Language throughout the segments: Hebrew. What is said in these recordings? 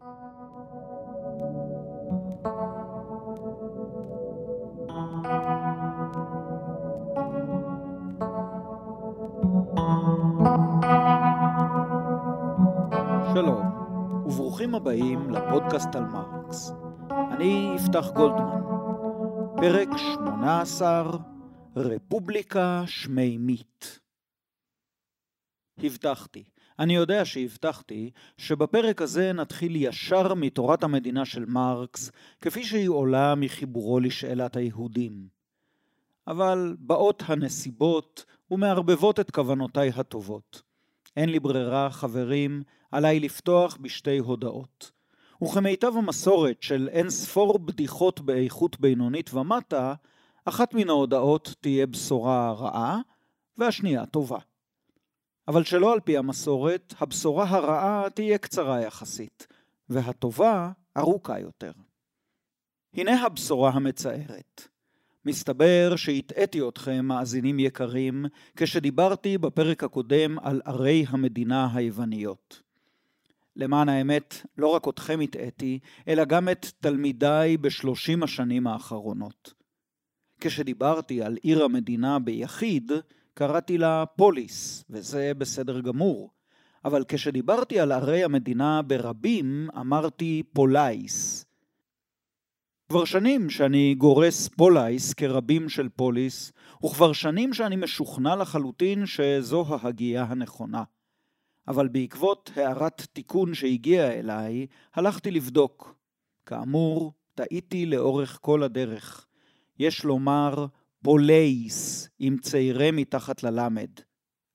שלום, וברוכים הבאים לפודקאסט על מרקס. אני יפתח גולדמן. פרק 18, רפובליקה שמימית. הבטחתי, אני יודע שהבטחתי, שבפרק הזה נתחיל ישר מתורת המדינה של מרקס, כפי שהיא עולה מחיבורו לשאלת היהודים. אבל באות הנסיבות ומערבבות את כוונותיי הטובות. אין לי ברירה, חברים, עליי לפתוח בשתי הודעות. וכמיטב המסורת של אין ספור בדיחות באיכות בינונית ומטה, אחת מן ההודעות תהיה בשורה רעה, והשנייה טובה. אבל שלא על פי המסורת, הבשורה הרעה תהיה קצרה יחסית, והטובה ארוכה יותר. הנה הבשורה המצערת. מסתבר שהטעיתי אתכם, מאזינים יקרים, כשדיברתי בפרק הקודם על ערי המדינה היווניות. למען האמת, לא רק אתכם הטעיתי, אלא גם את תלמידיי בשלושים השנים האחרונות. כשדיברתי על עיר המדינה ביחיד, קראתי לה פוליס, וזה בסדר גמור. אבל כשדיברתי על ערי המדינה ברבים, אמרתי פולייס. כבר שנים שאני גורס פולייס כרבים של פוליס, וכבר שנים שאני משוכנע לחלוטין שזו ההגייה הנכונה. אבל בעקבות הערת תיקון שהגיעה אליי, הלכתי לבדוק. כאמור, טעיתי לאורך כל הדרך. יש לומר פולייס עם צעירי מתחת ללמד.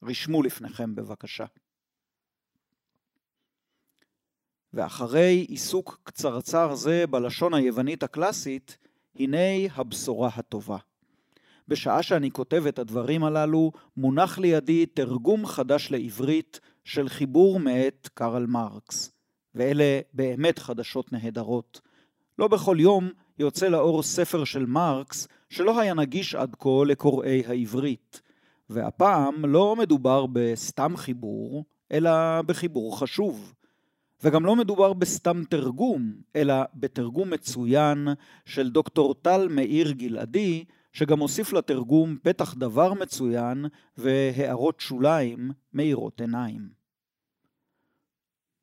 רשמו לפניכם בבקשה. ואחרי עיסוק קצרצר זה בלשון היוונית הקלאסית, הנה הבשורה הטובה. בשעה שאני כותב את הדברים הללו, מונח לידי תרגום חדש לעברית של חיבור מאת קרל מרקס. ואלה באמת חדשות נהדרות. לא בכל יום יוצא לאור ספר של מרקס שלא היה נגיש עד כה לקוראי העברית. והפעם לא מדובר בסתם חיבור, אלא בחיבור חשוב. וגם לא מדובר בסתם תרגום, אלא בתרגום מצוין של דוקטור טל מאיר גלעדי, שגם הוסיף לתרגום פתח דבר מצוין והערות שוליים מאירות עיניים.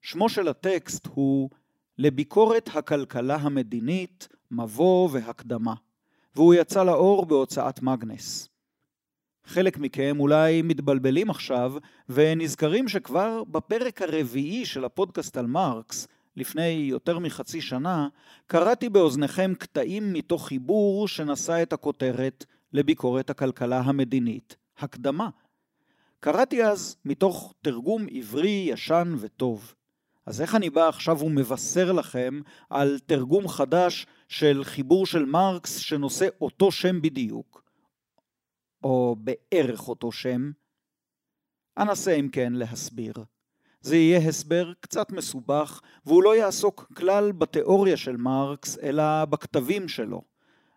שמו של הטקסט הוא לביקורת הכלכלה המדינית, מבוא והקדמה, והוא יצא לאור בהוצאת מגנס. חלק מכם אולי מתבלבלים עכשיו ונזכרים שכבר בפרק הרביעי של הפודקאסט על מרקס, לפני יותר מחצי שנה, קראתי באוזניכם קטעים מתוך חיבור שנשא את הכותרת לביקורת הכלכלה המדינית, הקדמה. קראתי אז מתוך תרגום עברי ישן וטוב. אז איך אני בא עכשיו ומבשר לכם על תרגום חדש של חיבור של מרקס שנושא אותו שם בדיוק, או בערך אותו שם? אנסה אם כן להסביר. זה יהיה הסבר קצת מסובך, והוא לא יעסוק כלל בתיאוריה של מרקס, אלא בכתבים שלו.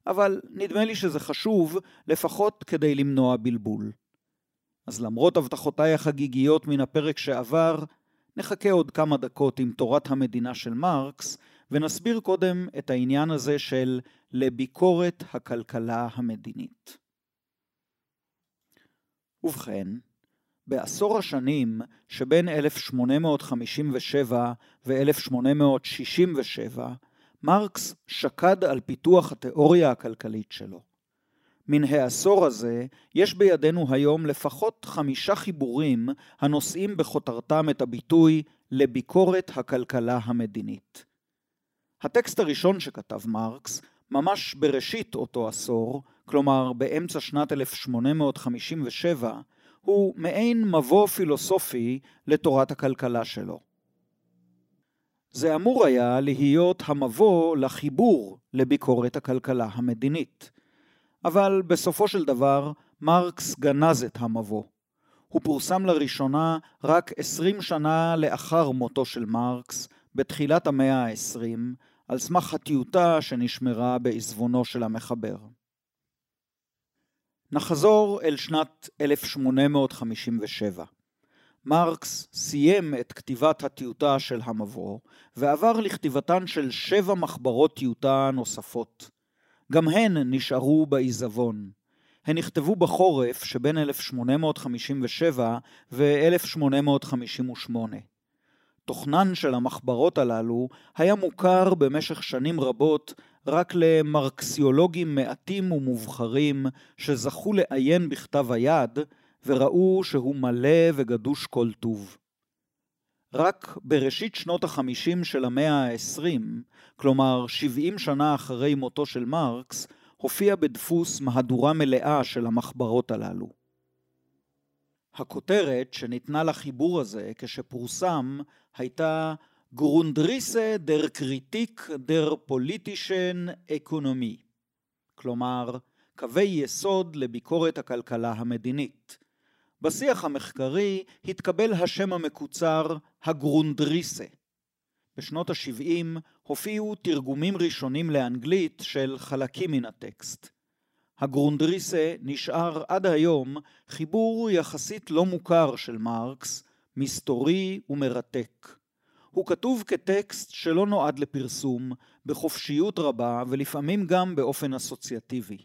אבל נדמה לי שזה חשוב, לפחות כדי למנוע בלבול. אז למרות הבטחותיי החגיגיות מן הפרק שעבר, נחכה עוד כמה דקות עם תורת המדינה של מרקס, ונסביר קודם את העניין הזה של לביקורת הכלכלה המדינית. ובכן, בעשור השנים שבין 1857 ו-1867, מרקס שקד על פיתוח התיאוריה הכלכלית שלו. מן העשור הזה יש בידינו היום לפחות חמישה חיבורים הנושאים בכותרתם את הביטוי לביקורת הכלכלה המדינית. הטקסט הראשון שכתב מרקס, ממש בראשית אותו עשור, כלומר באמצע שנת 1857, הוא מעין מבוא פילוסופי לתורת הכלכלה שלו. זה אמור היה להיות המבוא לחיבור לביקורת הכלכלה המדינית. אבל בסופו של דבר מרקס גנז את המבוא. הוא פורסם לראשונה רק עשרים שנה לאחר מותו של מרקס, בתחילת המאה העשרים, על סמך הטיוטה שנשמרה בעזבונו של המחבר. נחזור אל שנת 1857. מרקס סיים את כתיבת הטיוטה של המבוא, ועבר לכתיבתן של שבע מחברות טיוטה נוספות. גם הן נשארו בעיזבון. הן נכתבו בחורף שבין 1857 ו-1858. תוכנן של המחברות הללו היה מוכר במשך שנים רבות רק למרקסיולוגים מעטים ומובחרים שזכו לעיין בכתב היד וראו שהוא מלא וגדוש כל טוב. רק בראשית שנות החמישים של המאה העשרים, כלומר שבעים שנה אחרי מותו של מרקס, הופיע בדפוס מהדורה מלאה של המחברות הללו. הכותרת שניתנה לחיבור הזה כשפורסם הייתה Grundrisse der Kritik der politischen אקונומי, כלומר קווי יסוד לביקורת הכלכלה המדינית. בשיח המחקרי התקבל השם המקוצר הגרונדריסה. בשנות ה-70 הופיעו תרגומים ראשונים לאנגלית של חלקים מן הטקסט. הגרונדריסה נשאר עד היום חיבור יחסית לא מוכר של מרקס, מסתורי ומרתק. הוא כתוב כטקסט שלא נועד לפרסום, בחופשיות רבה ולפעמים גם באופן אסוציאטיבי.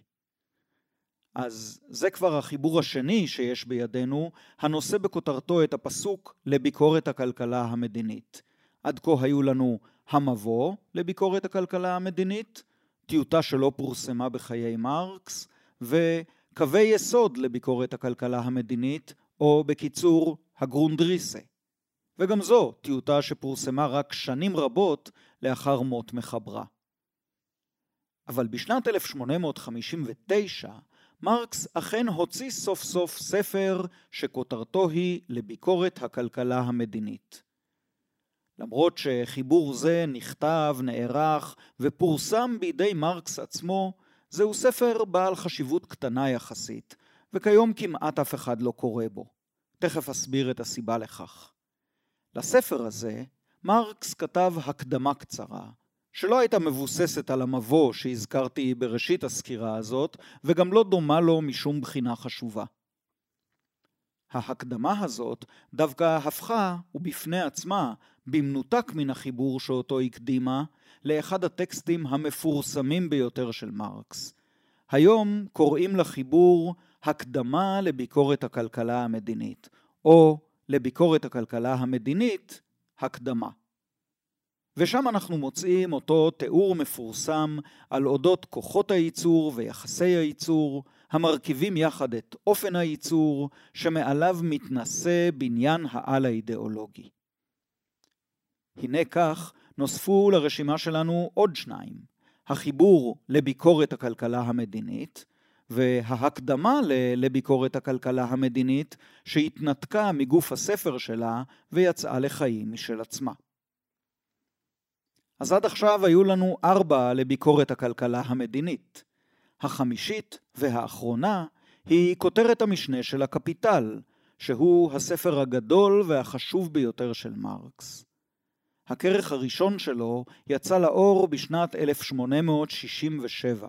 אז זה כבר החיבור השני שיש בידינו, הנושא בכותרתו את הפסוק לביקורת הכלכלה המדינית. עד כה היו לנו המבוא לביקורת הכלכלה המדינית, טיוטה שלא פורסמה בחיי מרקס, וקווי יסוד לביקורת הכלכלה המדינית, או בקיצור, הגרונדריסה. וגם זו טיוטה שפורסמה רק שנים רבות לאחר מות מחברה. אבל בשנת 1859 מרקס אכן הוציא סוף סוף ספר שכותרתו היא לביקורת הכלכלה המדינית. למרות שחיבור זה נכתב, נערך ופורסם בידי מרקס עצמו, זהו ספר בעל חשיבות קטנה יחסית, וכיום כמעט אף אחד לא קורא בו. תכף אסביר את הסיבה לכך. לספר הזה מרקס כתב הקדמה קצרה, שלא הייתה מבוססת על המבוא שהזכרתי בראשית הסקירה הזאת, וגם לא דומה לו משום בחינה חשובה. ההקדמה הזאת דווקא הפכה, ובפני עצמה, במנותק מן החיבור שאותו הקדימה, לאחד הטקסטים המפורסמים ביותר של מרקס. היום קוראים לחיבור הקדמה לביקורת הכלכלה המדינית, או לביקורת הכלכלה המדינית, הקדמה. ושם אנחנו מוצאים אותו תיאור מפורסם על אודות כוחות הייצור ויחסי הייצור, המרכיבים יחד את אופן הייצור, שמעליו מתנשא בניין העל האידיאולוגי. הנה כך נוספו לרשימה שלנו עוד שניים, החיבור לביקורת הכלכלה המדינית, וההקדמה לביקורת הכלכלה המדינית שהתנתקה מגוף הספר שלה ויצאה לחיים משל עצמה. אז עד עכשיו היו לנו ארבע לביקורת הכלכלה המדינית. החמישית והאחרונה היא כותרת המשנה של הקפיטל, שהוא הספר הגדול והחשוב ביותר של מרקס. הכרך הראשון שלו יצא לאור בשנת 1867,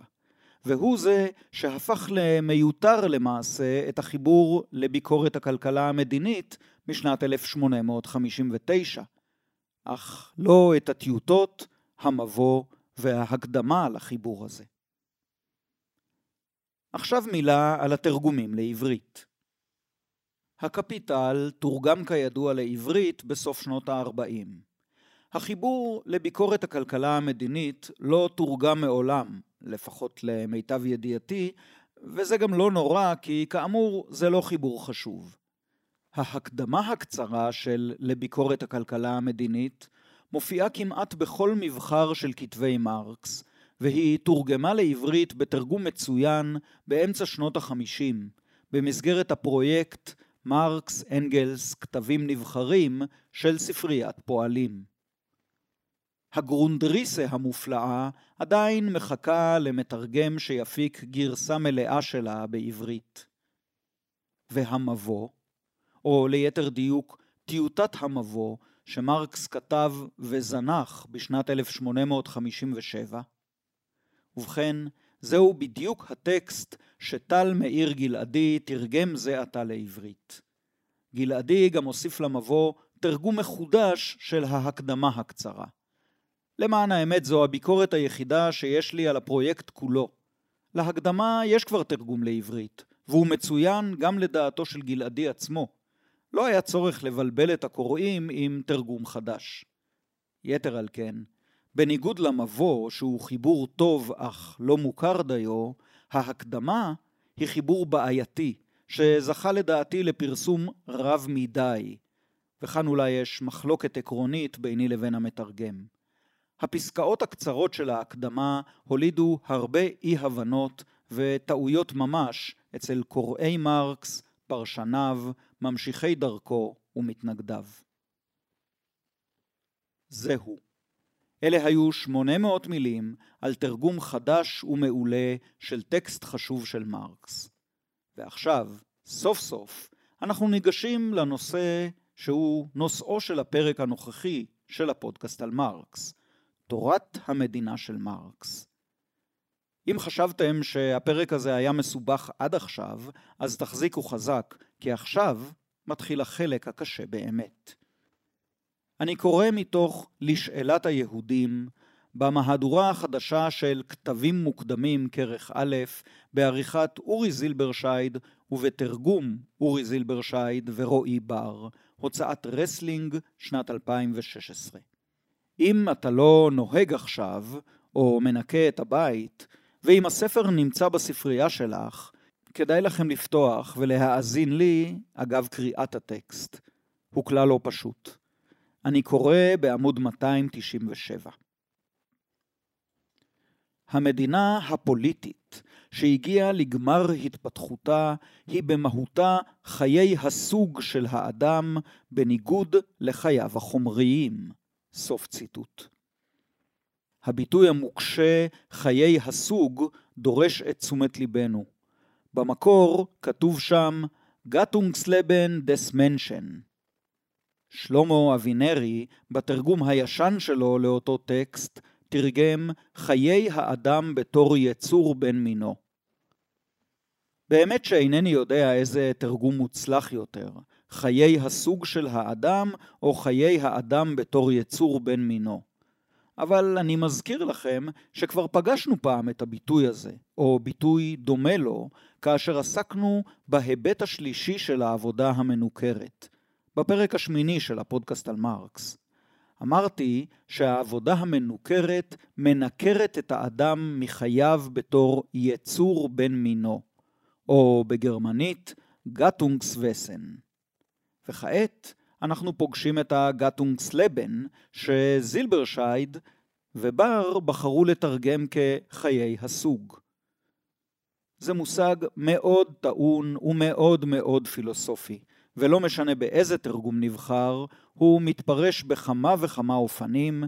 והוא זה שהפך למיותר למעשה את החיבור לביקורת הכלכלה המדינית משנת 1859, אך לא את הטיוטות, המבוא וההקדמה לחיבור הזה. עכשיו מילה על התרגומים לעברית. הקפיטל תורגם כידוע לעברית בסוף שנות ה-40. החיבור לביקורת הכלכלה המדינית לא תורגם מעולם, לפחות למיטב ידיעתי, וזה גם לא נורא, כי כאמור זה לא חיבור חשוב. ההקדמה הקצרה של לביקורת הכלכלה המדינית מופיעה כמעט בכל מבחר של כתבי מרקס, והיא תורגמה לעברית בתרגום מצוין באמצע שנות החמישים, במסגרת הפרויקט מרקס אנגלס כתבים נבחרים של ספריית פועלים. הגרונדריסה המופלאה עדיין מחכה למתרגם שיפיק גרסה מלאה שלה בעברית. והמבוא, או ליתר דיוק טיוטת המבוא שמרקס כתב וזנח בשנת 1857, ובכן, זהו בדיוק הטקסט שטל מאיר גלעדי תרגם זה עתה לעברית. גלעדי גם הוסיף למבוא תרגום מחודש של ההקדמה הקצרה. למען האמת זו הביקורת היחידה שיש לי על הפרויקט כולו. להקדמה יש כבר תרגום לעברית, והוא מצוין גם לדעתו של גלעדי עצמו. לא היה צורך לבלבל את הקוראים עם תרגום חדש. יתר על כן, בניגוד למבוא, שהוא חיבור טוב אך לא מוכר דיו, ההקדמה היא חיבור בעייתי, שזכה לדעתי לפרסום רב מדי, וכאן אולי יש מחלוקת עקרונית ביני לבין המתרגם. הפסקאות הקצרות של ההקדמה הולידו הרבה אי-הבנות וטעויות ממש אצל קוראי מרקס, פרשניו, ממשיכי דרכו ומתנגדיו. זהו. אלה היו 800 מילים על תרגום חדש ומעולה של טקסט חשוב של מרקס. ועכשיו, סוף סוף, אנחנו ניגשים לנושא שהוא נושאו של הפרק הנוכחי של הפודקאסט על מרקס, תורת המדינה של מרקס. אם חשבתם שהפרק הזה היה מסובך עד עכשיו, אז תחזיקו חזק, כי עכשיו מתחיל החלק הקשה באמת. אני קורא מתוך לשאלת היהודים במהדורה החדשה של כתבים מוקדמים כרך א', בעריכת אורי זילברשייד ובתרגום אורי זילברשייד ורועי בר, הוצאת רסלינג, שנת 2016. אם אתה לא נוהג עכשיו, או מנקה את הבית, ואם הספר נמצא בספרייה שלך, כדאי לכם לפתוח ולהאזין לי אגב קריאת הטקסט. הוא כלל לא פשוט. אני קורא בעמוד 297. המדינה הפוליטית שהגיעה לגמר התפתחותה היא במהותה חיי הסוג של האדם בניגוד לחייו החומריים. סוף ציטוט. הביטוי המוקשה חיי הסוג דורש את תשומת ליבנו. במקור כתוב שם גטונגסלבן דס מנשן. שלמה אבינרי, בתרגום הישן שלו לאותו טקסט, תרגם חיי האדם בתור יצור בן מינו. באמת שאינני יודע איזה תרגום מוצלח יותר, חיי הסוג של האדם או חיי האדם בתור יצור בן מינו. אבל אני מזכיר לכם שכבר פגשנו פעם את הביטוי הזה, או ביטוי דומה לו, כאשר עסקנו בהיבט השלישי של העבודה המנוכרת, בפרק השמיני של הפודקאסט על מרקס. אמרתי שהעבודה המנוכרת מנכרת את האדם מחייו בתור יצור בן מינו, או בגרמנית גטונגסווסן. וכעת אנחנו פוגשים את הגטונגסלבן שזילברשייד ובר בחרו לתרגם כחיי הסוג. זה מושג מאוד טעון ומאוד מאוד פילוסופי, ולא משנה באיזה תרגום נבחר, הוא מתפרש בכמה וכמה אופנים,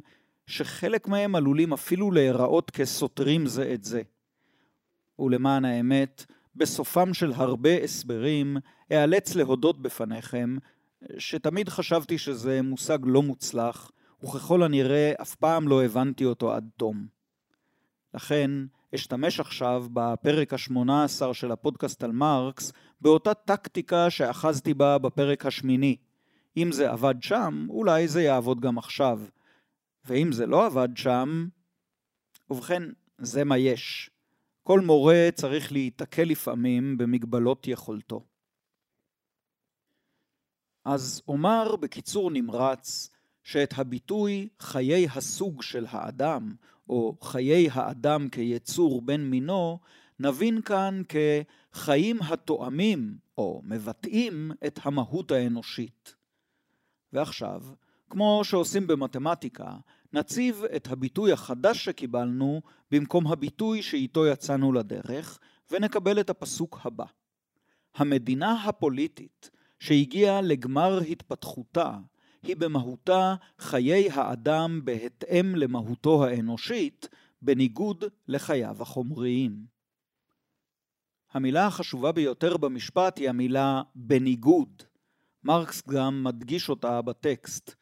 שחלק מהם עלולים אפילו להיראות כסותרים זה את זה. ולמען האמת, בסופם של הרבה הסברים, אאלץ להודות בפניכם שתמיד חשבתי שזה מושג לא מוצלח, וככל הנראה אף פעם לא הבנתי אותו עד תום. לכן, אשתמש עכשיו בפרק השמונה עשר של הפודקאסט על מרקס באותה טקטיקה שאחזתי בה בפרק השמיני. אם זה עבד שם, אולי זה יעבוד גם עכשיו. ואם זה לא עבד שם, ובכן, זה מה יש. כל מורה צריך להיתקל לפעמים במגבלות יכולתו. אז אומר בקיצור נמרץ שאת הביטוי חיי הסוג של האדם, או חיי האדם כיצור בן מינו, נבין כאן כחיים התואמים או מבטאים את המהות האנושית. ועכשיו, כמו שעושים במתמטיקה, נציב את הביטוי החדש שקיבלנו במקום הביטוי שאיתו יצאנו לדרך, ונקבל את הפסוק הבא. המדינה הפוליטית שהגיעה לגמר התפתחותה, היא במהותה חיי האדם בהתאם למהותו האנושית, בניגוד לחייו החומריים. המילה החשובה ביותר במשפט היא המילה בניגוד. מרקס גם מדגיש אותה בטקסט,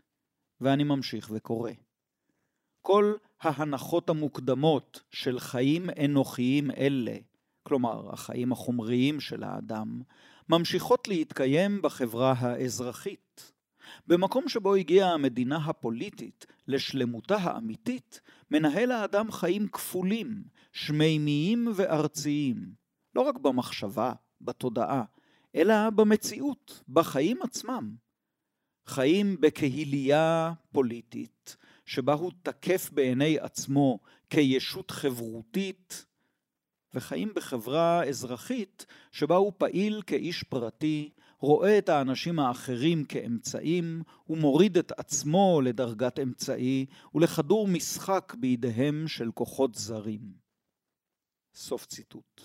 ואני ממשיך וקורא. כל ההנחות המוקדמות של חיים אנוכיים אלה, כלומר החיים החומריים של האדם, ממשיכות להתקיים בחברה האזרחית. במקום שבו הגיעה המדינה הפוליטית לשלמותה האמיתית, מנהל האדם חיים כפולים, שמימיים וארציים, לא רק במחשבה, בתודעה, אלא במציאות, בחיים עצמם. חיים בקהילייה פוליטית, שבה הוא תקף בעיני עצמו כישות חברותית, וחיים בחברה אזרחית שבה הוא פעיל כאיש פרטי, רואה את האנשים האחרים כאמצעים, ומוריד את עצמו לדרגת אמצעי ולכדור משחק בידיהם של כוחות זרים. סוף ציטוט.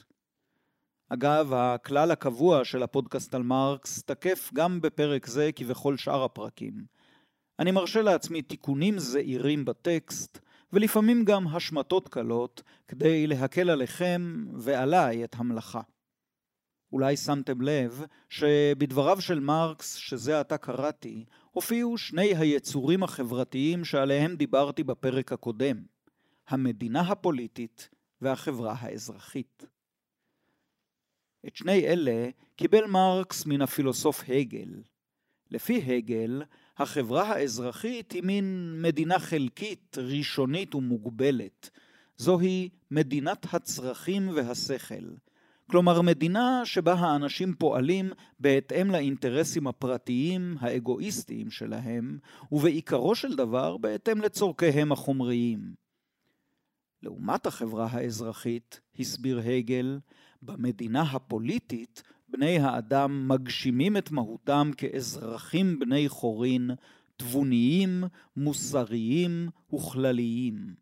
אגב, הכלל הקבוע של הפודקאסט על מרקס תקף גם בפרק זה כבכל שאר הפרקים. אני מרשה לעצמי תיקונים זעירים בטקסט, ולפעמים גם השמטות קלות, כדי להקל עליכם ועליי את המלאכה. אולי שמתם לב שבדבריו של מרקס, שזה עתה קראתי, הופיעו שני היצורים החברתיים שעליהם דיברתי בפרק הקודם, המדינה הפוליטית והחברה האזרחית. את שני אלה קיבל מרקס מן הפילוסוף הגל. לפי הגל, החברה האזרחית היא מין מדינה חלקית, ראשונית ומוגבלת. זוהי מדינת הצרכים והשכל. כלומר, מדינה שבה האנשים פועלים בהתאם לאינטרסים הפרטיים האגואיסטיים שלהם, ובעיקרו של דבר בהתאם לצורכיהם החומריים. לעומת החברה האזרחית, הסביר הגל, במדינה הפוליטית בני האדם מגשימים את מהותם כאזרחים בני חורין, תבוניים, מוסריים וכלליים.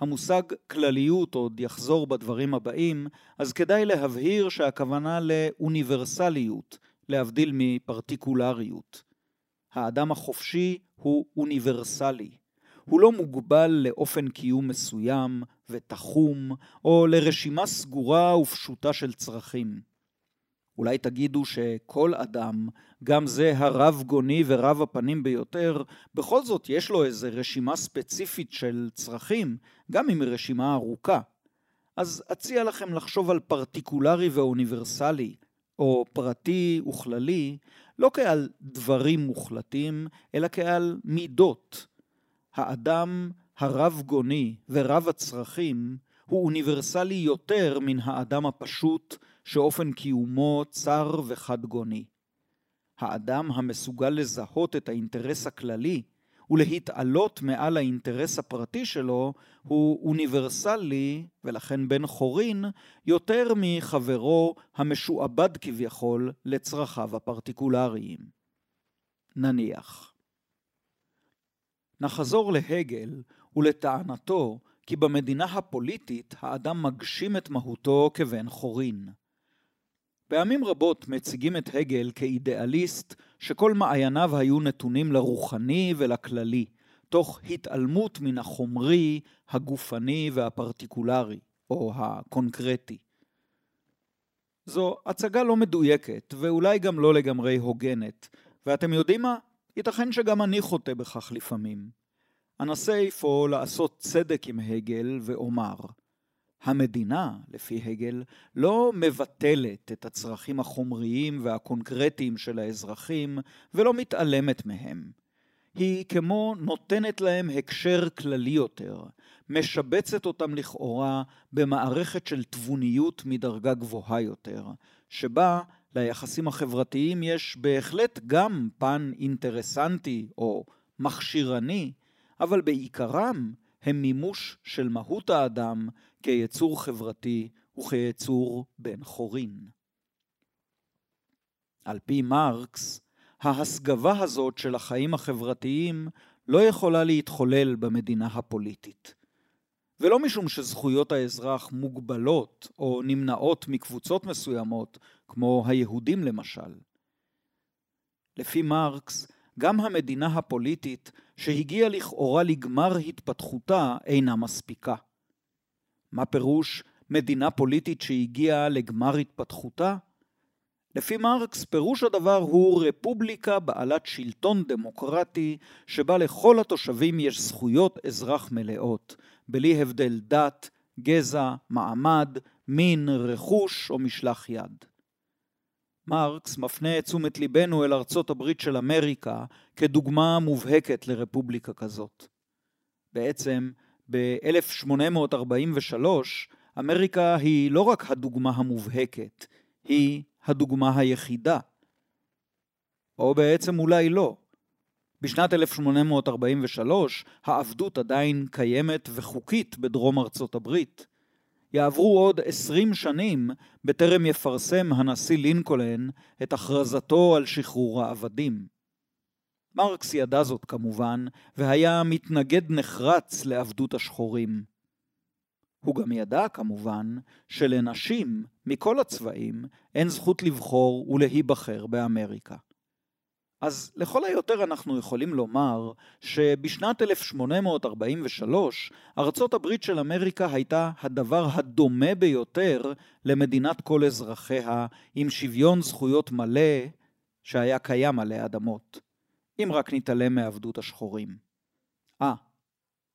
המושג כלליות עוד יחזור בדברים הבאים, אז כדאי להבהיר שהכוונה לאוניברסליות, להבדיל מפרטיקולריות. האדם החופשי הוא אוניברסלי. הוא לא מוגבל לאופן קיום מסוים ותחום, או לרשימה סגורה ופשוטה של צרכים. אולי תגידו שכל אדם, גם זה הרב גוני ורב הפנים ביותר, בכל זאת יש לו איזו רשימה ספציפית של צרכים, גם אם היא רשימה ארוכה. אז אציע לכם לחשוב על פרטיקולרי ואוניברסלי, או פרטי וכללי, לא כעל דברים מוחלטים, אלא כעל מידות. האדם הרב גוני ורב הצרכים הוא אוניברסלי יותר מן האדם הפשוט, שאופן קיומו צר וחד-גוני. האדם המסוגל לזהות את האינטרס הכללי ולהתעלות מעל האינטרס הפרטי שלו הוא אוניברסלי ולכן בן חורין יותר מחברו המשועבד כביכול לצרכיו הפרטיקולריים. נניח. נחזור להגל ולטענתו כי במדינה הפוליטית האדם מגשים את מהותו כבן חורין. פעמים רבות מציגים את הגל כאידיאליסט שכל מעייניו היו נתונים לרוחני ולכללי, תוך התעלמות מן החומרי, הגופני והפרטיקולרי, או הקונקרטי. זו הצגה לא מדויקת, ואולי גם לא לגמרי הוגנת, ואתם יודעים מה? ייתכן שגם אני חוטא בכך לפעמים. אנסה אפוא לעשות צדק עם הגל ואומר, המדינה, לפי הגל, לא מבטלת את הצרכים החומריים והקונקרטיים של האזרחים ולא מתעלמת מהם. היא כמו נותנת להם הקשר כללי יותר, משבצת אותם לכאורה במערכת של תבוניות מדרגה גבוהה יותר, שבה ליחסים החברתיים יש בהחלט גם פן אינטרסנטי או מכשירני, אבל בעיקרם הם מימוש של מהות האדם כיצור חברתי וכיצור בן חורין. על פי מרקס, ההסגבה הזאת של החיים החברתיים לא יכולה להתחולל במדינה הפוליטית. ולא משום שזכויות האזרח מוגבלות או נמנעות מקבוצות מסוימות, כמו היהודים למשל. לפי מרקס, גם המדינה הפוליטית שהגיעה לכאורה לגמר התפתחותה אינה מספיקה. מה פירוש מדינה פוליטית שהגיעה לגמר התפתחותה? לפי מרקס, פירוש הדבר הוא רפובליקה בעלת שלטון דמוקרטי, שבה לכל התושבים יש זכויות אזרח מלאות, בלי הבדל דת, גזע, מעמד, מין, רכוש או משלח יד. מרקס מפנה את תשומת ליבנו אל ארצות הברית של אמריקה כדוגמה מובהקת לרפובליקה כזאת. בעצם, ב-1843 אמריקה היא לא רק הדוגמה המובהקת, היא הדוגמה היחידה. או בעצם אולי לא. בשנת 1843 העבדות עדיין קיימת וחוקית בדרום ארצות הברית. יעברו עוד עשרים שנים בטרם יפרסם הנשיא לינקולן את הכרזתו על שחרור העבדים. מרקס ידע זאת כמובן, והיה מתנגד נחרץ לעבדות השחורים. הוא גם ידע כמובן שלנשים מכל הצבעים אין זכות לבחור ולהיבחר באמריקה. אז לכל היותר אנחנו יכולים לומר שבשנת 1843 ארצות הברית של אמריקה הייתה הדבר הדומה ביותר למדינת כל אזרחיה עם שוויון זכויות מלא שהיה קיים עלי אדמות, אם רק נתעלם מעבדות השחורים. אה,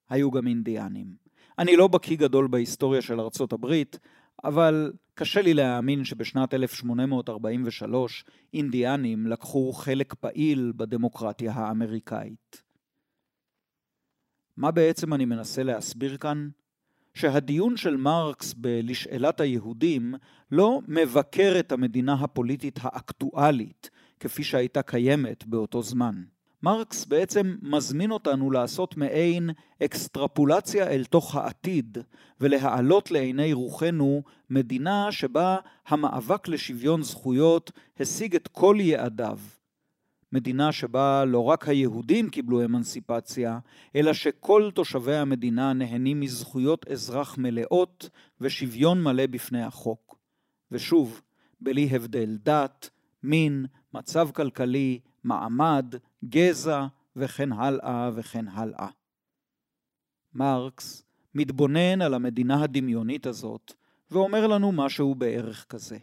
היו גם אינדיאנים. אני לא בקיא גדול בהיסטוריה של ארצות הברית, אבל קשה לי להאמין שבשנת 1843 אינדיאנים לקחו חלק פעיל בדמוקרטיה האמריקאית. מה בעצם אני מנסה להסביר כאן? שהדיון של מרקס בלשאלת היהודים לא מבקר את המדינה הפוליטית האקטואלית כפי שהייתה קיימת באותו זמן. מרקס בעצם מזמין אותנו לעשות מעין אקסטרפולציה אל תוך העתיד ולהעלות לעיני רוחנו מדינה שבה המאבק לשוויון זכויות השיג את כל יעדיו. מדינה שבה לא רק היהודים קיבלו אמנסיפציה, אלא שכל תושבי המדינה נהנים מזכויות אזרח מלאות ושוויון מלא בפני החוק. ושוב, בלי הבדל דת, מין, מצב כלכלי, מעמד, גזע וכן הלאה וכן הלאה. מרקס מתבונן על המדינה הדמיונית הזאת ואומר לנו משהו בערך כזה.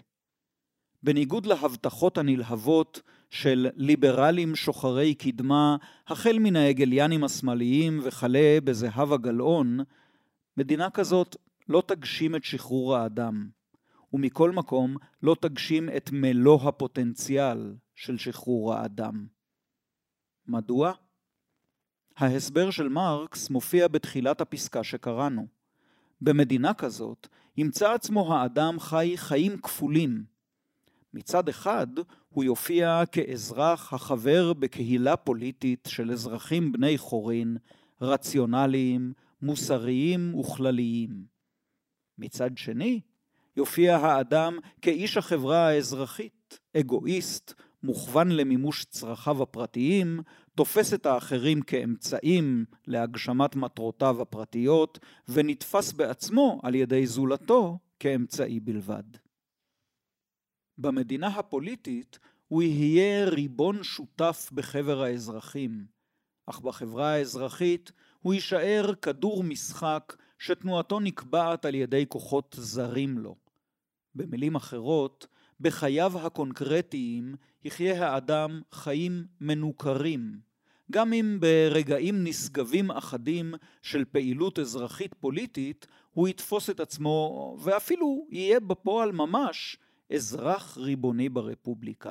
בניגוד להבטחות הנלהבות של ליברלים שוחרי קדמה, החל מן ההגליאנים השמאליים וכלה בזהבה גלאון, מדינה כזאת לא תגשים את שחרור האדם, ומכל מקום לא תגשים את מלוא הפוטנציאל של שחרור האדם. מדוע? ההסבר של מרקס מופיע בתחילת הפסקה שקראנו. במדינה כזאת ימצא עצמו האדם חי חיים כפולים. מצד אחד הוא יופיע כאזרח החבר בקהילה פוליטית של אזרחים בני חורין, רציונליים, מוסריים וכלליים. מצד שני, יופיע האדם כאיש החברה האזרחית, אגואיסט, מוכוון למימוש צרכיו הפרטיים, תופס את האחרים כאמצעים להגשמת מטרותיו הפרטיות, ונתפס בעצמו על ידי זולתו כאמצעי בלבד. במדינה הפוליטית הוא יהיה ריבון שותף בחבר האזרחים, אך בחברה האזרחית הוא יישאר כדור משחק שתנועתו נקבעת על ידי כוחות זרים לו. במילים אחרות, בחייו הקונקרטיים יחיה האדם חיים מנוכרים, גם אם ברגעים נשגבים אחדים של פעילות אזרחית פוליטית הוא יתפוס את עצמו ואפילו יהיה בפועל ממש אזרח ריבוני ברפובליקה.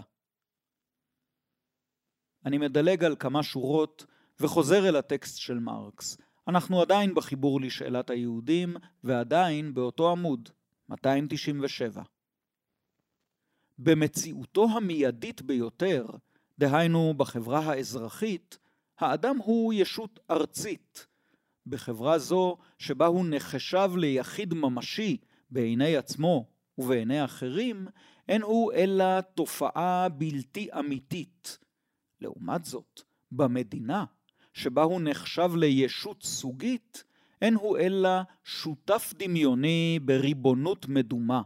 אני מדלג על כמה שורות וחוזר אל הטקסט של מרקס. אנחנו עדיין בחיבור לשאלת היהודים ועדיין באותו עמוד, 297. במציאותו המיידית ביותר, דהיינו בחברה האזרחית, האדם הוא ישות ארצית. בחברה זו, שבה הוא נחשב ליחיד ממשי בעיני עצמו ובעיני אחרים, אין הוא אלא תופעה בלתי אמיתית. לעומת זאת, במדינה, שבה הוא נחשב לישות סוגית, אין הוא אלא שותף דמיוני בריבונות מדומה.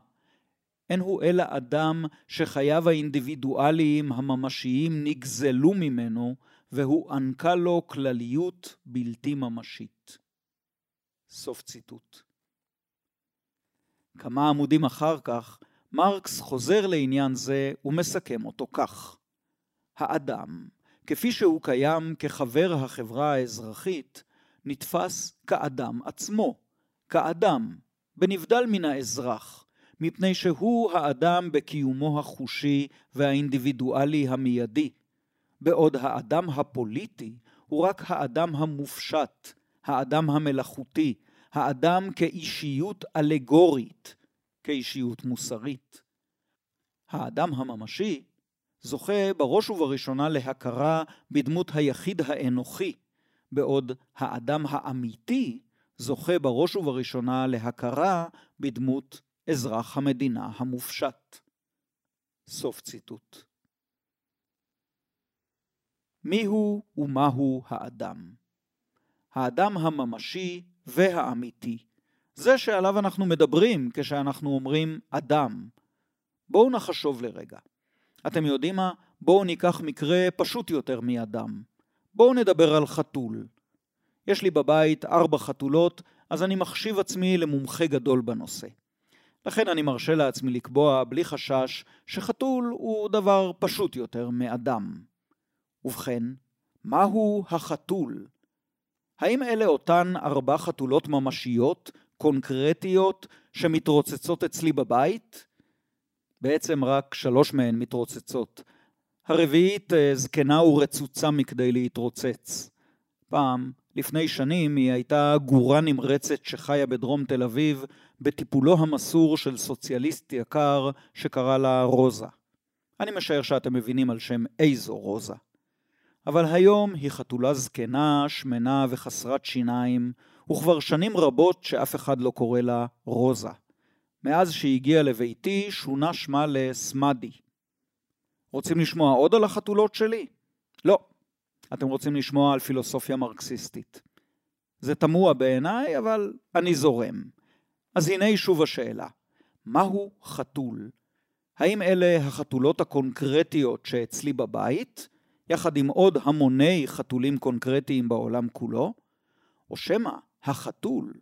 אין הוא אלא אדם שחייו האינדיבידואליים הממשיים נגזלו ממנו והוענקה לו כלליות בלתי ממשית. סוף ציטוט. כמה עמודים אחר כך, מרקס חוזר לעניין זה ומסכם אותו כך: האדם, כפי שהוא קיים כחבר החברה האזרחית, נתפס כאדם עצמו, כאדם, בנבדל מן האזרח, מפני שהוא האדם בקיומו החושי והאינדיבידואלי המיידי, בעוד האדם הפוליטי הוא רק האדם המופשט, האדם המלאכותי, האדם כאישיות אלגורית, כאישיות מוסרית. האדם הממשי זוכה בראש ובראשונה להכרה בדמות היחיד האנוכי, בעוד האדם האמיתי זוכה בראש ובראשונה להכרה בדמות אזרח המדינה המופשט. סוף ציטוט. מיהו ומהו האדם? האדם הממשי והאמיתי. זה שעליו אנחנו מדברים כשאנחנו אומרים אדם. בואו נחשוב לרגע. אתם יודעים מה? בואו ניקח מקרה פשוט יותר מאדם. בואו נדבר על חתול. יש לי בבית ארבע חתולות, אז אני מחשיב עצמי למומחה גדול בנושא. לכן אני מרשה לעצמי לקבוע בלי חשש שחתול הוא דבר פשוט יותר מאדם. ובכן, מהו החתול? האם אלה אותן ארבע חתולות ממשיות, קונקרטיות, שמתרוצצות אצלי בבית? בעצם רק שלוש מהן מתרוצצות. הרביעית אה, זקנה ורצוצה מכדי להתרוצץ. פעם, לפני שנים, היא הייתה גורה נמרצת שחיה בדרום תל אביב, בטיפולו המסור של סוציאליסט יקר שקרא לה רוזה. אני משער שאתם מבינים על שם איזו רוזה. אבל היום היא חתולה זקנה, שמנה וחסרת שיניים, וכבר שנים רבות שאף אחד לא קורא לה רוזה. מאז שהגיעה לביתי שונה שמה לסמדי. רוצים לשמוע עוד על החתולות שלי? לא. אתם רוצים לשמוע על פילוסופיה מרקסיסטית. זה תמוה בעיניי, אבל אני זורם. אז הנה שוב השאלה, מהו חתול? האם אלה החתולות הקונקרטיות שאצלי בבית, יחד עם עוד המוני חתולים קונקרטיים בעולם כולו? או שמא החתול,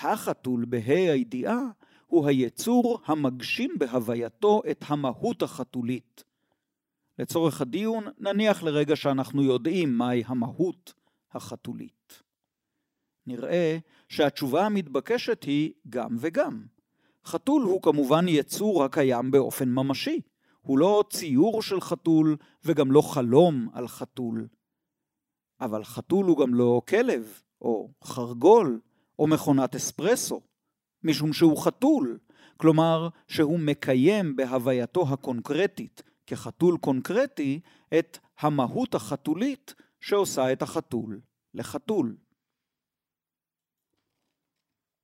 החתול בה"א הידיעה, הוא היצור המגשים בהווייתו את המהות החתולית. לצורך הדיון, נניח לרגע שאנחנו יודעים מהי המהות החתולית. נראה שהתשובה המתבקשת היא גם וגם. חתול הוא כמובן יצור הקיים באופן ממשי. הוא לא ציור של חתול וגם לא חלום על חתול. אבל חתול הוא גם לא כלב, או חרגול, או מכונת אספרסו, משום שהוא חתול, כלומר שהוא מקיים בהווייתו הקונקרטית, כחתול קונקרטי, את המהות החתולית שעושה את החתול לחתול.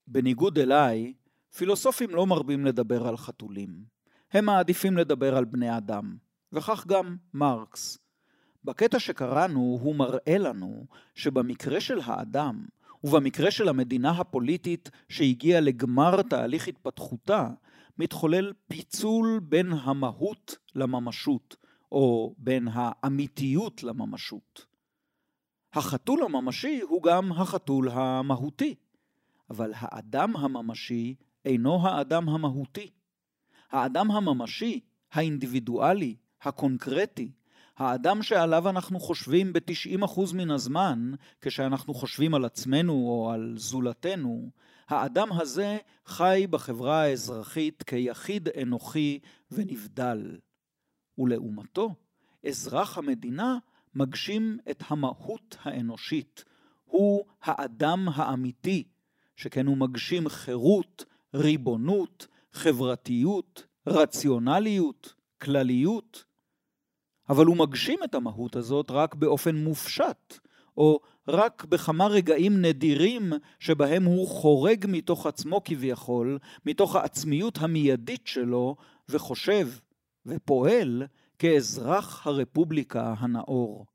בניגוד אליי, פילוסופים לא מרבים לדבר על חתולים. הם מעדיפים לדבר על בני אדם, וכך גם מרקס. בקטע שקראנו הוא מראה לנו שבמקרה של האדם, ובמקרה של המדינה הפוליטית שהגיעה לגמר תהליך התפתחותה, מתחולל פיצול בין המהות לממשות, או בין האמיתיות לממשות. החתול הממשי הוא גם החתול המהותי, אבל האדם הממשי אינו האדם המהותי. האדם הממשי, האינדיבידואלי, הקונקרטי, האדם שעליו אנחנו חושבים ב-90% מן הזמן, כשאנחנו חושבים על עצמנו או על זולתנו, האדם הזה חי בחברה האזרחית כיחיד אנוכי ונבדל. ולעומתו, אזרח המדינה מגשים את המהות האנושית. הוא האדם האמיתי, שכן הוא מגשים חירות, ריבונות, חברתיות, רציונליות, כלליות. אבל הוא מגשים את המהות הזאת רק באופן מופשט, או רק בכמה רגעים נדירים שבהם הוא חורג מתוך עצמו כביכול, מתוך העצמיות המיידית שלו, וחושב ופועל כאזרח הרפובליקה הנאור.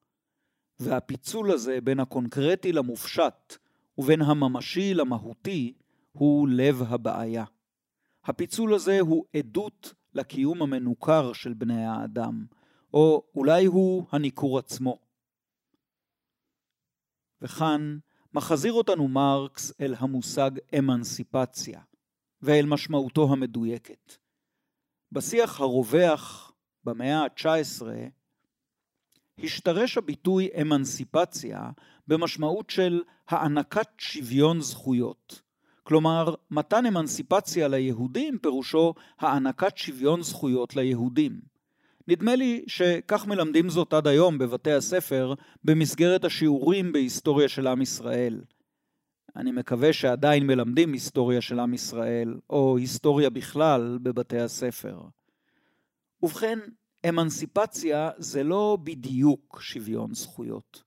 והפיצול הזה בין הקונקרטי למופשט ובין הממשי למהותי הוא לב הבעיה. הפיצול הזה הוא עדות לקיום המנוכר של בני האדם, או אולי הוא הניכור עצמו. וכאן מחזיר אותנו מרקס אל המושג אמנסיפציה, ואל משמעותו המדויקת. בשיח הרווח במאה ה-19 השתרש הביטוי אמנסיפציה במשמעות של הענקת שוויון זכויות. כלומר, מתן אמנסיפציה ליהודים פירושו הענקת שוויון זכויות ליהודים. נדמה לי שכך מלמדים זאת עד היום בבתי הספר במסגרת השיעורים בהיסטוריה של עם ישראל. אני מקווה שעדיין מלמדים היסטוריה של עם ישראל, או היסטוריה בכלל, בבתי הספר. ובכן, אמנסיפציה זה לא בדיוק שוויון זכויות.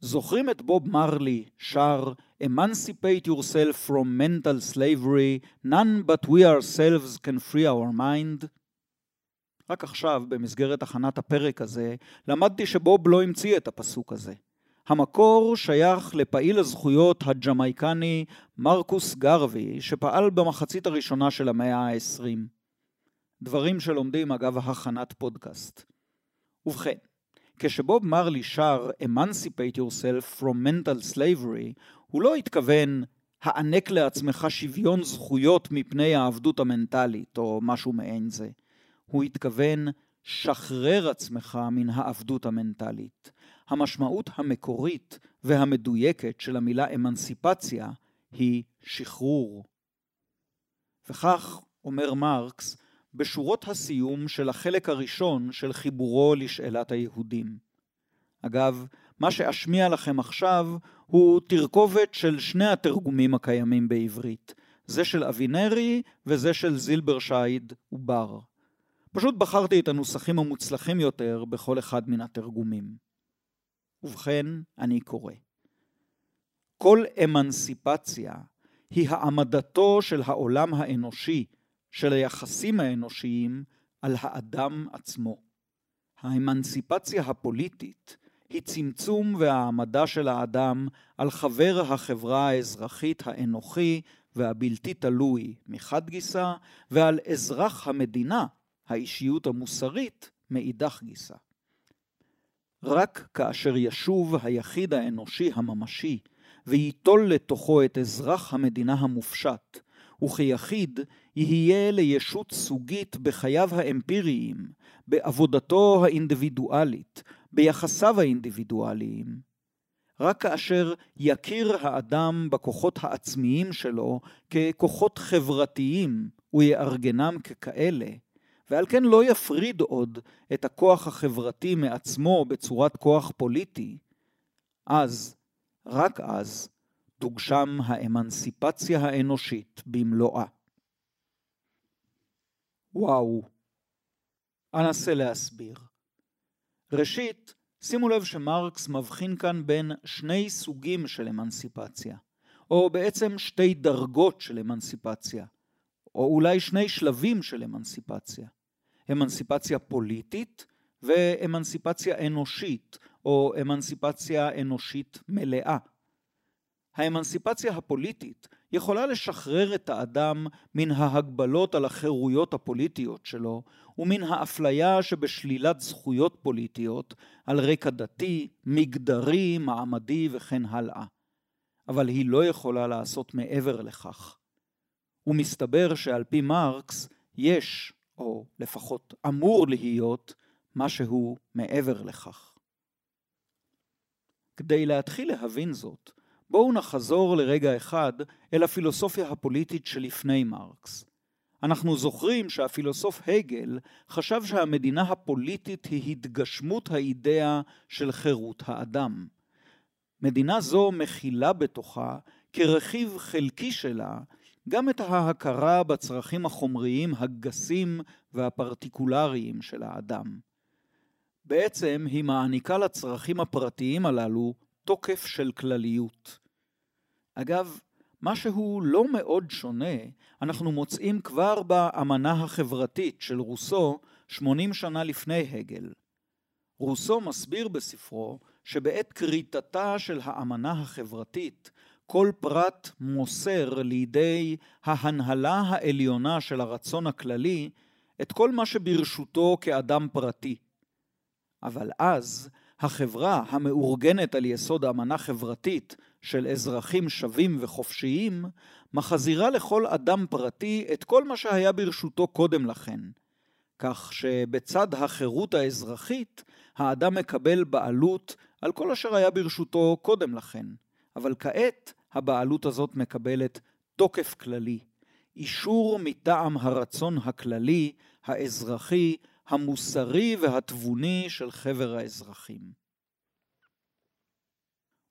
זוכרים את בוב מרלי שר Emancipate yourself from mental slavery, none but we ourselves can free our mind? רק עכשיו, במסגרת הכנת הפרק הזה, למדתי שבוב לא המציא את הפסוק הזה. המקור שייך לפעיל הזכויות הג'מייקני מרקוס גרווי, שפעל במחצית הראשונה של המאה ה-20. דברים שלומדים אגב הכנת פודקאסט. ובכן, כשבוב מרלי שר Emancipate yourself from mental slavery, הוא לא התכוון הענק לעצמך שוויון זכויות מפני העבדות המנטלית, או משהו מעין זה. הוא התכוון שחרר עצמך מן העבדות המנטלית. המשמעות המקורית והמדויקת של המילה אמנסיפציה היא שחרור. וכך, אומר מרקס, בשורות הסיום של החלק הראשון של חיבורו לשאלת היהודים. אגב, מה שאשמיע לכם עכשיו הוא תרכובת של שני התרגומים הקיימים בעברית, זה של אבינרי וזה של זילברשייד ובר. פשוט בחרתי את הנוסחים המוצלחים יותר בכל אחד מן התרגומים. ובכן, אני קורא. כל אמנסיפציה היא העמדתו של העולם האנושי, של היחסים האנושיים, על האדם עצמו. האמנסיפציה הפוליטית היא צמצום והעמדה של האדם על חבר החברה האזרחית האנוכי והבלתי תלוי מחד גיסא, ועל אזרח המדינה, האישיות המוסרית, מאידך גיסא. רק כאשר ישוב היחיד האנושי הממשי וייטול לתוכו את אזרח המדינה המופשט, וכיחיד יהיה לישות סוגית בחייו האמפיריים, בעבודתו האינדיבידואלית, ביחסיו האינדיבידואליים. רק כאשר יכיר האדם בכוחות העצמיים שלו ככוחות חברתיים ויארגנם ככאלה, ועל כן לא יפריד עוד את הכוח החברתי מעצמו בצורת כוח פוליטי, אז, רק אז, תוגשם האמנסיפציה האנושית במלואה. וואו. אנסה להסביר. ראשית, שימו לב שמרקס מבחין כאן בין שני סוגים של אמנסיפציה, או בעצם שתי דרגות של אמנסיפציה, או אולי שני שלבים של אמנסיפציה. אמנסיפציה פוליטית ואמנסיפציה אנושית, או אמנסיפציה אנושית מלאה. האמנסיפציה הפוליטית יכולה לשחרר את האדם מן ההגבלות על החירויות הפוליטיות שלו ומן האפליה שבשלילת זכויות פוליטיות על רקע דתי, מגדרי, מעמדי וכן הלאה. אבל היא לא יכולה לעשות מעבר לכך. ומסתבר שעל פי מרקס יש, או לפחות אמור להיות, משהו מעבר לכך. כדי להתחיל להבין זאת, בואו נחזור לרגע אחד אל הפילוסופיה הפוליטית שלפני מרקס. אנחנו זוכרים שהפילוסוף הגל חשב שהמדינה הפוליטית היא התגשמות האידאה של חירות האדם. מדינה זו מכילה בתוכה, כרכיב חלקי שלה, גם את ההכרה בצרכים החומריים הגסים והפרטיקולריים של האדם. בעצם היא מעניקה לצרכים הפרטיים הללו תוקף של כלליות. אגב, משהו לא מאוד שונה אנחנו מוצאים כבר באמנה החברתית של רוסו 80 שנה לפני הגל. רוסו מסביר בספרו שבעת כריתתה של האמנה החברתית כל פרט מוסר לידי ההנהלה העליונה של הרצון הכללי את כל מה שברשותו כאדם פרטי. אבל אז החברה המאורגנת על יסוד אמנה חברתית של אזרחים שווים וחופשיים, מחזירה לכל אדם פרטי את כל מה שהיה ברשותו קודם לכן, כך שבצד החירות האזרחית, האדם מקבל בעלות על כל אשר היה ברשותו קודם לכן, אבל כעת הבעלות הזאת מקבלת תוקף כללי, אישור מטעם הרצון הכללי, האזרחי, המוסרי והתבוני של חבר האזרחים.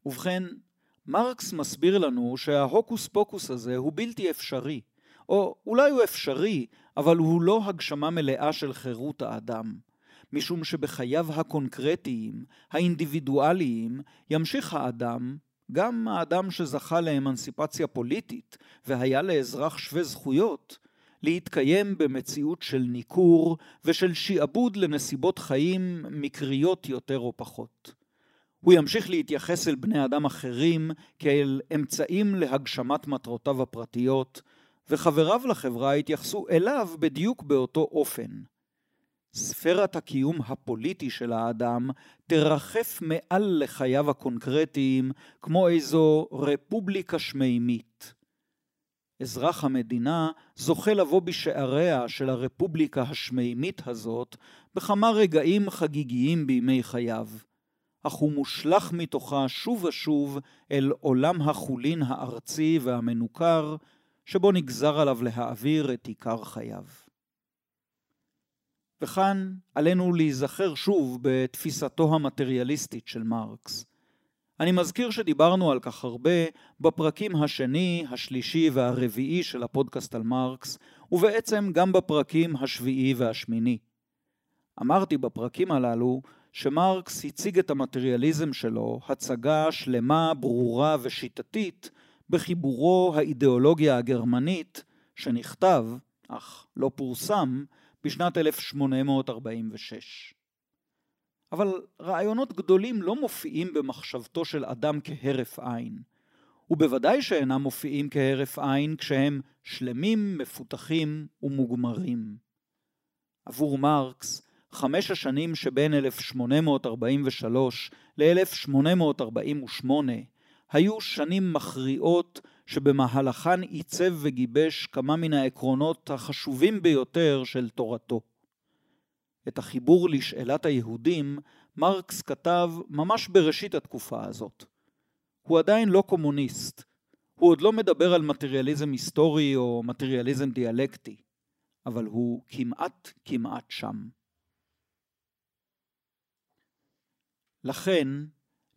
ובכן, מרקס מסביר לנו שההוקוס פוקוס הזה הוא בלתי אפשרי, או אולי הוא אפשרי, אבל הוא לא הגשמה מלאה של חירות האדם, משום שבחייו הקונקרטיים, האינדיבידואליים, ימשיך האדם, גם האדם שזכה לאמנסיפציה פוליטית והיה לאזרח שווה זכויות, להתקיים במציאות של ניכור ושל שעבוד לנסיבות חיים מקריות יותר או פחות. הוא ימשיך להתייחס אל בני אדם אחרים כאל אמצעים להגשמת מטרותיו הפרטיות, וחבריו לחברה יתייחסו אליו בדיוק באותו אופן. ספירת הקיום הפוליטי של האדם תרחף מעל לחייו הקונקרטיים כמו איזו רפובליקה שמימית. אזרח המדינה זוכה לבוא בשעריה של הרפובליקה השמימית הזאת בכמה רגעים חגיגיים בימי חייו. אך הוא מושלך מתוכה שוב ושוב אל עולם החולין הארצי והמנוכר, שבו נגזר עליו להעביר את עיקר חייו. וכאן עלינו להיזכר שוב בתפיסתו המטריאליסטית של מרקס. אני מזכיר שדיברנו על כך הרבה בפרקים השני, השלישי והרביעי של הפודקאסט על מרקס, ובעצם גם בפרקים השביעי והשמיני. אמרתי בפרקים הללו שמרקס הציג את המטריאליזם שלו הצגה שלמה, ברורה ושיטתית בחיבורו האידיאולוגיה הגרמנית, שנכתב, אך לא פורסם, בשנת 1846. אבל רעיונות גדולים לא מופיעים במחשבתו של אדם כהרף עין, ובוודאי שאינם מופיעים כהרף עין כשהם שלמים, מפותחים ומוגמרים. עבור מרקס, חמש השנים שבין 1843 ל-1848 היו שנים מכריעות שבמהלכן עיצב וגיבש כמה מן העקרונות החשובים ביותר של תורתו. את החיבור לשאלת היהודים מרקס כתב ממש בראשית התקופה הזאת. הוא עדיין לא קומוניסט, הוא עוד לא מדבר על מטריאליזם היסטורי או מטריאליזם דיאלקטי, אבל הוא כמעט כמעט שם. לכן,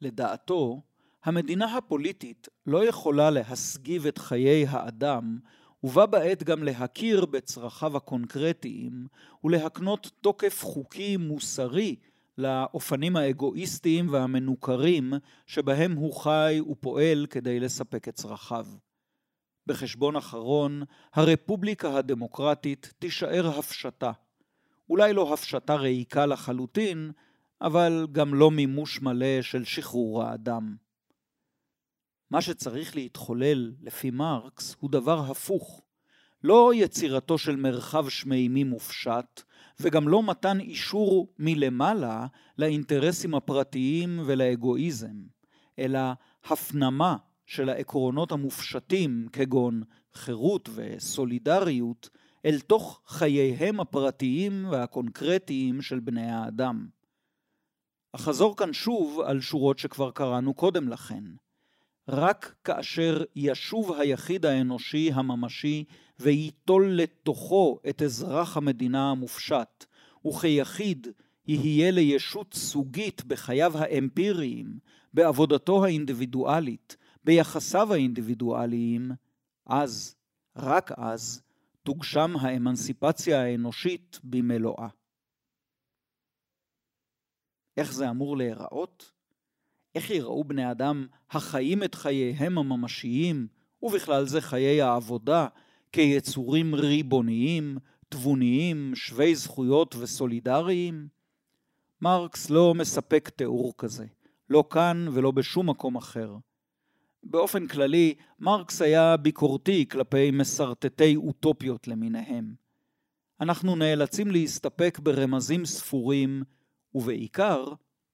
לדעתו, המדינה הפוליטית לא יכולה להסגיב את חיי האדם, ובה בעת גם להכיר בצרכיו הקונקרטיים, ולהקנות תוקף חוקי מוסרי לאופנים האגואיסטיים והמנוכרים שבהם הוא חי ופועל כדי לספק את צרכיו. בחשבון אחרון, הרפובליקה הדמוקרטית תישאר הפשטה. אולי לא הפשטה ריקה לחלוטין, אבל גם לא מימוש מלא של שחרור האדם. מה שצריך להתחולל, לפי מרקס, הוא דבר הפוך. לא יצירתו של מרחב שמימי מופשט, וגם לא מתן אישור מלמעלה לאינטרסים הפרטיים ולאגואיזם, אלא הפנמה של העקרונות המופשטים כגון חירות וסולידריות אל תוך חייהם הפרטיים והקונקרטיים של בני האדם. אחזור כאן שוב על שורות שכבר קראנו קודם לכן. רק כאשר ישוב היחיד האנושי הממשי וייטול לתוכו את אזרח המדינה המופשט, וכיחיד יהיה לישות סוגית בחייו האמפיריים, בעבודתו האינדיבידואלית, ביחסיו האינדיבידואליים, אז, רק אז, תוגשם האמנסיפציה האנושית במלואה. איך זה אמור להיראות? איך יראו בני אדם החיים את חייהם הממשיים, ובכלל זה חיי העבודה, כיצורים ריבוניים, תבוניים, שווי זכויות וסולידריים? מרקס לא מספק תיאור כזה, לא כאן ולא בשום מקום אחר. באופן כללי, מרקס היה ביקורתי כלפי מסרטטי אוטופיות למיניהם. אנחנו נאלצים להסתפק ברמזים ספורים, ובעיקר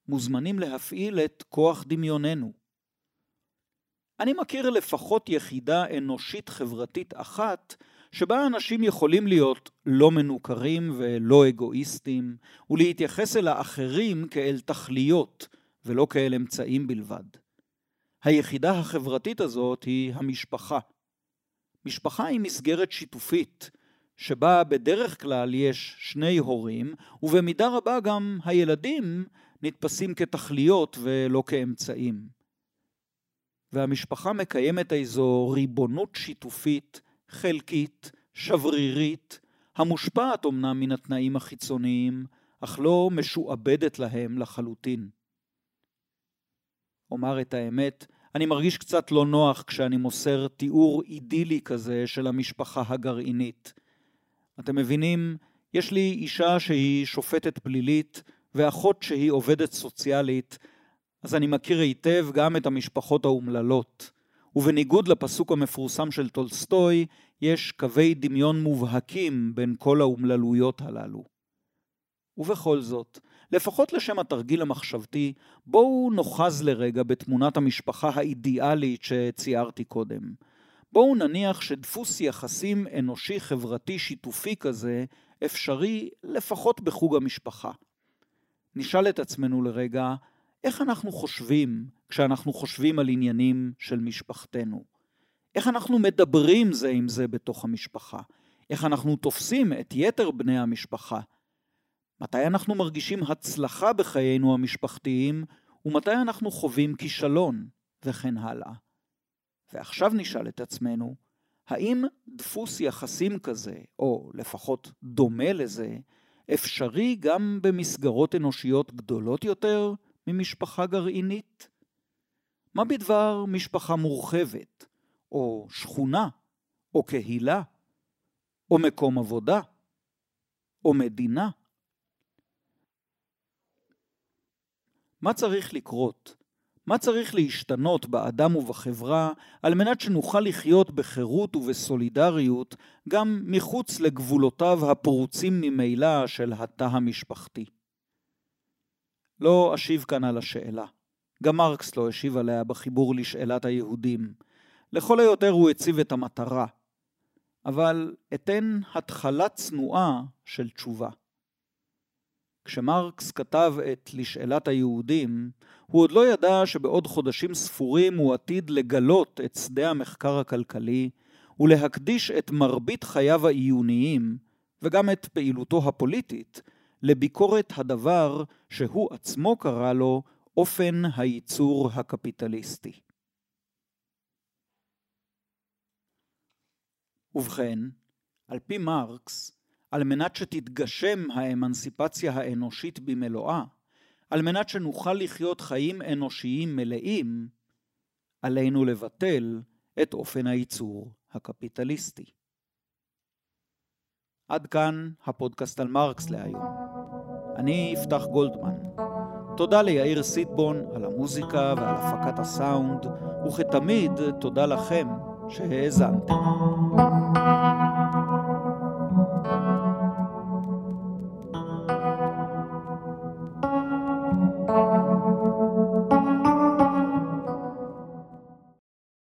מוזמנים להפעיל את כוח דמיוננו. אני מכיר לפחות יחידה אנושית חברתית אחת שבה אנשים יכולים להיות לא מנוכרים ולא אגואיסטים, ולהתייחס אל האחרים כאל תכליות ולא כאל אמצעים בלבד. היחידה החברתית הזאת היא המשפחה. משפחה היא מסגרת שיתופית, שבה בדרך כלל יש שני הורים, ובמידה רבה גם הילדים נתפסים כתכליות ולא כאמצעים. והמשפחה מקיימת איזו ריבונות שיתופית, חלקית, שברירית, המושפעת אמנם מן התנאים החיצוניים, אך לא משועבדת להם לחלוטין. אומר את האמת, אני מרגיש קצת לא נוח כשאני מוסר תיאור אידילי כזה של המשפחה הגרעינית. אתם מבינים, יש לי אישה שהיא שופטת פלילית ואחות שהיא עובדת סוציאלית, אז אני מכיר היטב גם את המשפחות האומללות. ובניגוד לפסוק המפורסם של טולסטוי, יש קווי דמיון מובהקים בין כל האומללויות הללו. ובכל זאת, לפחות לשם התרגיל המחשבתי, בואו נוחז לרגע בתמונת המשפחה האידיאלית שציירתי קודם. בואו נניח שדפוס יחסים אנושי חברתי שיתופי כזה אפשרי לפחות בחוג המשפחה. נשאל את עצמנו לרגע, איך אנחנו חושבים כשאנחנו חושבים על עניינים של משפחתנו? איך אנחנו מדברים זה עם זה בתוך המשפחה? איך אנחנו תופסים את יתר בני המשפחה? מתי אנחנו מרגישים הצלחה בחיינו המשפחתיים, ומתי אנחנו חווים כישלון, וכן הלאה. ועכשיו נשאל את עצמנו, האם דפוס יחסים כזה, או לפחות דומה לזה, אפשרי גם במסגרות אנושיות גדולות יותר ממשפחה גרעינית? מה בדבר משפחה מורחבת, או שכונה, או קהילה, או מקום עבודה, או מדינה? מה צריך לקרות? מה צריך להשתנות באדם ובחברה על מנת שנוכל לחיות בחירות ובסולידריות גם מחוץ לגבולותיו הפרוצים ממילא של התא המשפחתי? לא אשיב כאן על השאלה. גם מרקס לא השיב עליה בחיבור לשאלת היהודים. לכל היותר הוא הציב את המטרה. אבל אתן התחלה צנועה של תשובה. כשמרקס כתב את לשאלת היהודים, הוא עוד לא ידע שבעוד חודשים ספורים הוא עתיד לגלות את שדה המחקר הכלכלי ולהקדיש את מרבית חייו העיוניים, וגם את פעילותו הפוליטית, לביקורת הדבר שהוא עצמו קרא לו אופן הייצור הקפיטליסטי. ובכן, על פי מרקס, על מנת שתתגשם האמנסיפציה האנושית במלואה, על מנת שנוכל לחיות חיים אנושיים מלאים, עלינו לבטל את אופן הייצור הקפיטליסטי. עד כאן הפודקאסט על מרקס להיום. אני יפתח גולדמן. תודה ליאיר סיטבון על המוזיקה ועל הפקת הסאונד, וכתמיד תודה לכם שהאזנתם.